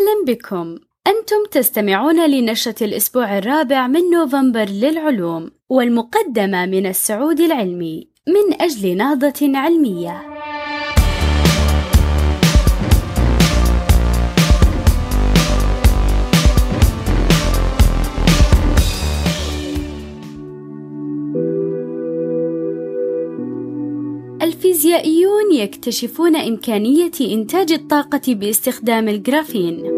أهلا بكم. أنتم تستمعون لنشرة الأسبوع الرابع من نوفمبر للعلوم والمقدمة من السعود العلمي من أجل نهضة علمية. الفيزيائيون يكتشفون إمكانية إنتاج الطاقة باستخدام الجرافين.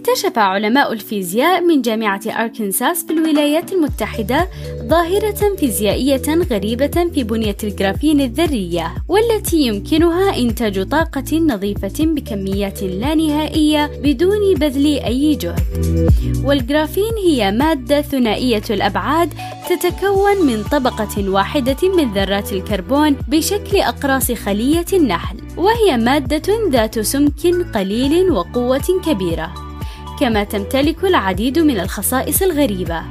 اكتشف علماء الفيزياء من جامعة أركنساس في الولايات المتحدة ظاهرة فيزيائية غريبة في بنية الجرافين الذرية والتي يمكنها إنتاج طاقة نظيفة بكميات لا نهائية بدون بذل أي جهد. والجرافين هي مادة ثنائية الأبعاد تتكون من طبقة واحدة من ذرات الكربون بشكل أقراص خلية النحل، وهي مادة ذات سمك قليل وقوة كبيرة. كما تمتلك العديد من الخصائص الغريبة.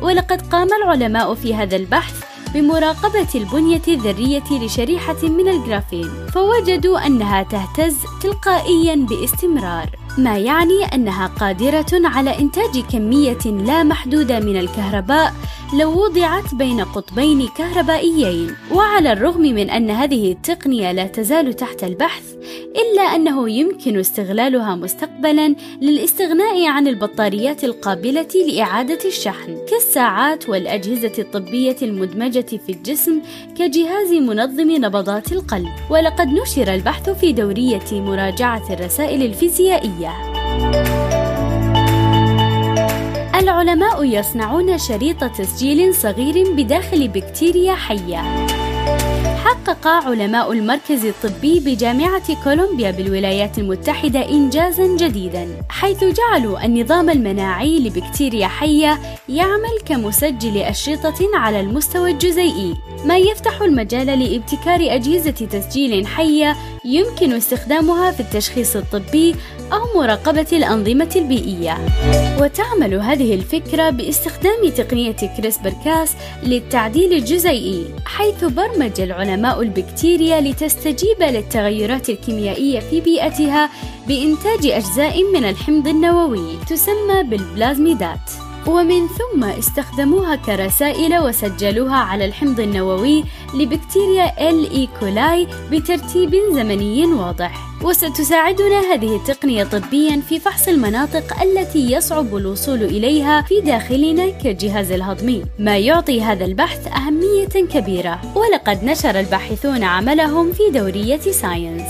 ولقد قام العلماء في هذا البحث بمراقبة البنية الذرية لشريحة من الجرافين فوجدوا أنها تهتز تلقائيا باستمرار. ما يعني أنها قادرة على إنتاج كمية لا محدودة من الكهرباء لو وضعت بين قطبين كهربائيين. وعلى الرغم من أن هذه التقنية لا تزال تحت البحث إلا أنه يمكن استغلالها مستقبلا للاستغناء عن البطاريات القابلة لإعادة الشحن. كالساعات والأجهزة الطبية المدمجة في الجسم كجهاز منظم نبضات القلب. ولقد نشر البحث في دورية مراجعة الرسائل الفيزيائية. العلماء يصنعون شريط تسجيل صغير بداخل بكتيريا حية. حقق علماء المركز الطبي بجامعة كولومبيا بالولايات المتحدة إنجازا جديدا حيث جعلوا النظام المناعي لبكتيريا حية يعمل كمسجل أشرطة على المستوى الجزيئي ما يفتح المجال لابتكار أجهزة تسجيل حية يمكن استخدامها في التشخيص الطبي أو مراقبة الأنظمة البيئية. وتعمل هذه الفكرة باستخدام تقنية كريسبر كاس للتعديل الجزيئي، حيث برمج العلماء البكتيريا لتستجيب للتغيرات الكيميائية في بيئتها بإنتاج أجزاء من الحمض النووي تسمى بالبلازميدات. ومن ثم استخدموها كرسائل وسجلوها على الحمض النووي لبكتيريا ال E. coli بترتيب زمني واضح. وستساعدنا هذه التقنية طبيا في فحص المناطق التي يصعب الوصول إليها في داخلنا كالجهاز الهضمي. ما يعطي هذا البحث أهمية كبيرة. ولقد نشر الباحثون عملهم في دورية Science.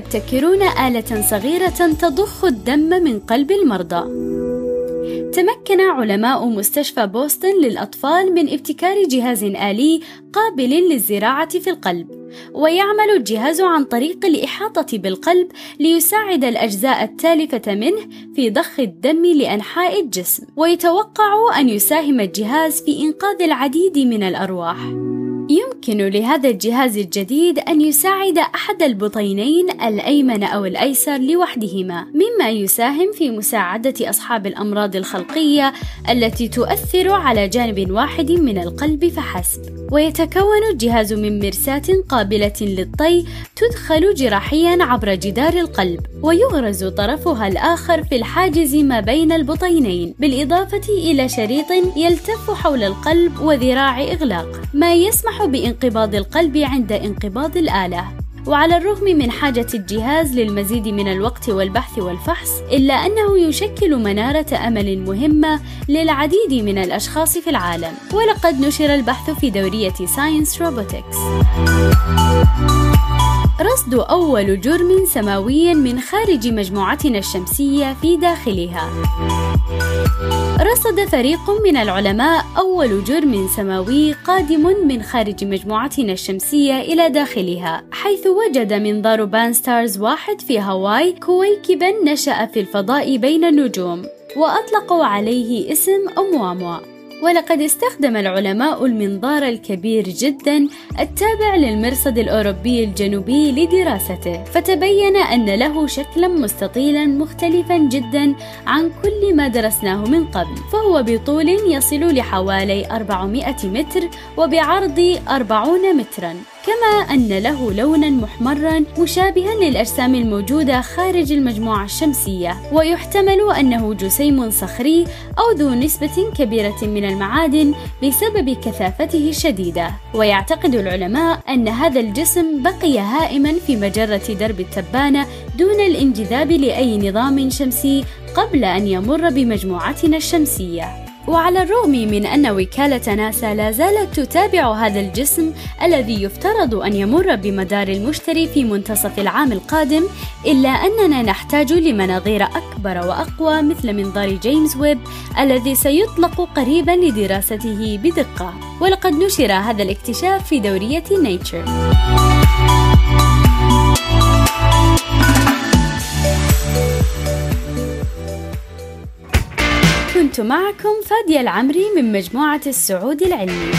يبتكرون آلة صغيرة تضخ الدم من قلب المرضى. تمكن علماء مستشفى بوسطن للأطفال من ابتكار جهاز آلي قابل للزراعة في القلب ويعمل الجهاز عن طريق الإحاطة بالقلب ليساعد الأجزاء التالفة منه في ضخ الدم لأنحاء الجسم. ويتوقع أن يساهم الجهاز في إنقاذ العديد من الأرواح. يمكن لهذا الجهاز الجديد أن يساعد أحد البطينين الأيمن أو الأيسر لوحدهما، مما يساهم في مساعدة أصحاب الأمراض الخلقية التي تؤثر على جانب واحد من القلب فحسب. ويتكون الجهاز من مرساة قابلة للطي تدخل جراحيا عبر جدار القلب، ويغرز طرفها الآخر في الحاجز ما بين البطينين، بالإضافة إلى شريط يلتف حول القلب وذراع إغلاق، ما يسمح بانقباض القلب عند انقباض الآلة. وعلى الرغم من حاجة الجهاز للمزيد من الوقت والبحث والفحص إلا أنه يشكل منارة أمل مهمة للعديد من الأشخاص في العالم. ولقد نشر البحث في دورية Science Robotics رصد أول جرم سماوي من خارج مجموعتنا الشمسية في داخلها. رصد فريق من العلماء أول جرم سماوي قادم من خارج مجموعتنا الشمسية إلى داخلها حيث وجد منظار Pan-STARRS واحد في هاواي كويكبا نشأ في الفضاء بين النجوم وأطلقوا عليه اسم أومواموا. ولقد استخدم العلماء المنظار الكبير جدا التابع للمرصد الأوروبي الجنوبي لدراسته فتبين أن له شكلا مستطيلا مختلفا جدا عن كل ما درسناه من قبل فهو بطول يصل لحوالي 400 متر وبعرض 40 مترا. كما أن له لونا محمرا مشابها للأجسام الموجودة خارج المجموعة الشمسية ويحتمل أنه جسيم صخري أو ذو نسبة كبيرة من المعادن بسبب كثافته الشديدة. ويعتقد العلماء أن هذا الجسم بقي هائما في مجرة درب التبانة دون الانجذاب لأي نظام شمسي قبل أن يمر بمجموعتنا الشمسية. وعلى الرغم من أن وكالة ناسا لا زالت تتابع هذا الجسم الذي يفترض أن يمر بمدار المشتري في منتصف العام القادم إلا أننا نحتاج لمناظير أكبر وأقوى مثل منظار جيمس ويب الذي سيطلق قريبا لدراسته بدقة. ولقد نشر هذا الاكتشاف في دورية Nature معكم فادية العمري من مجموعة السعود العلمي.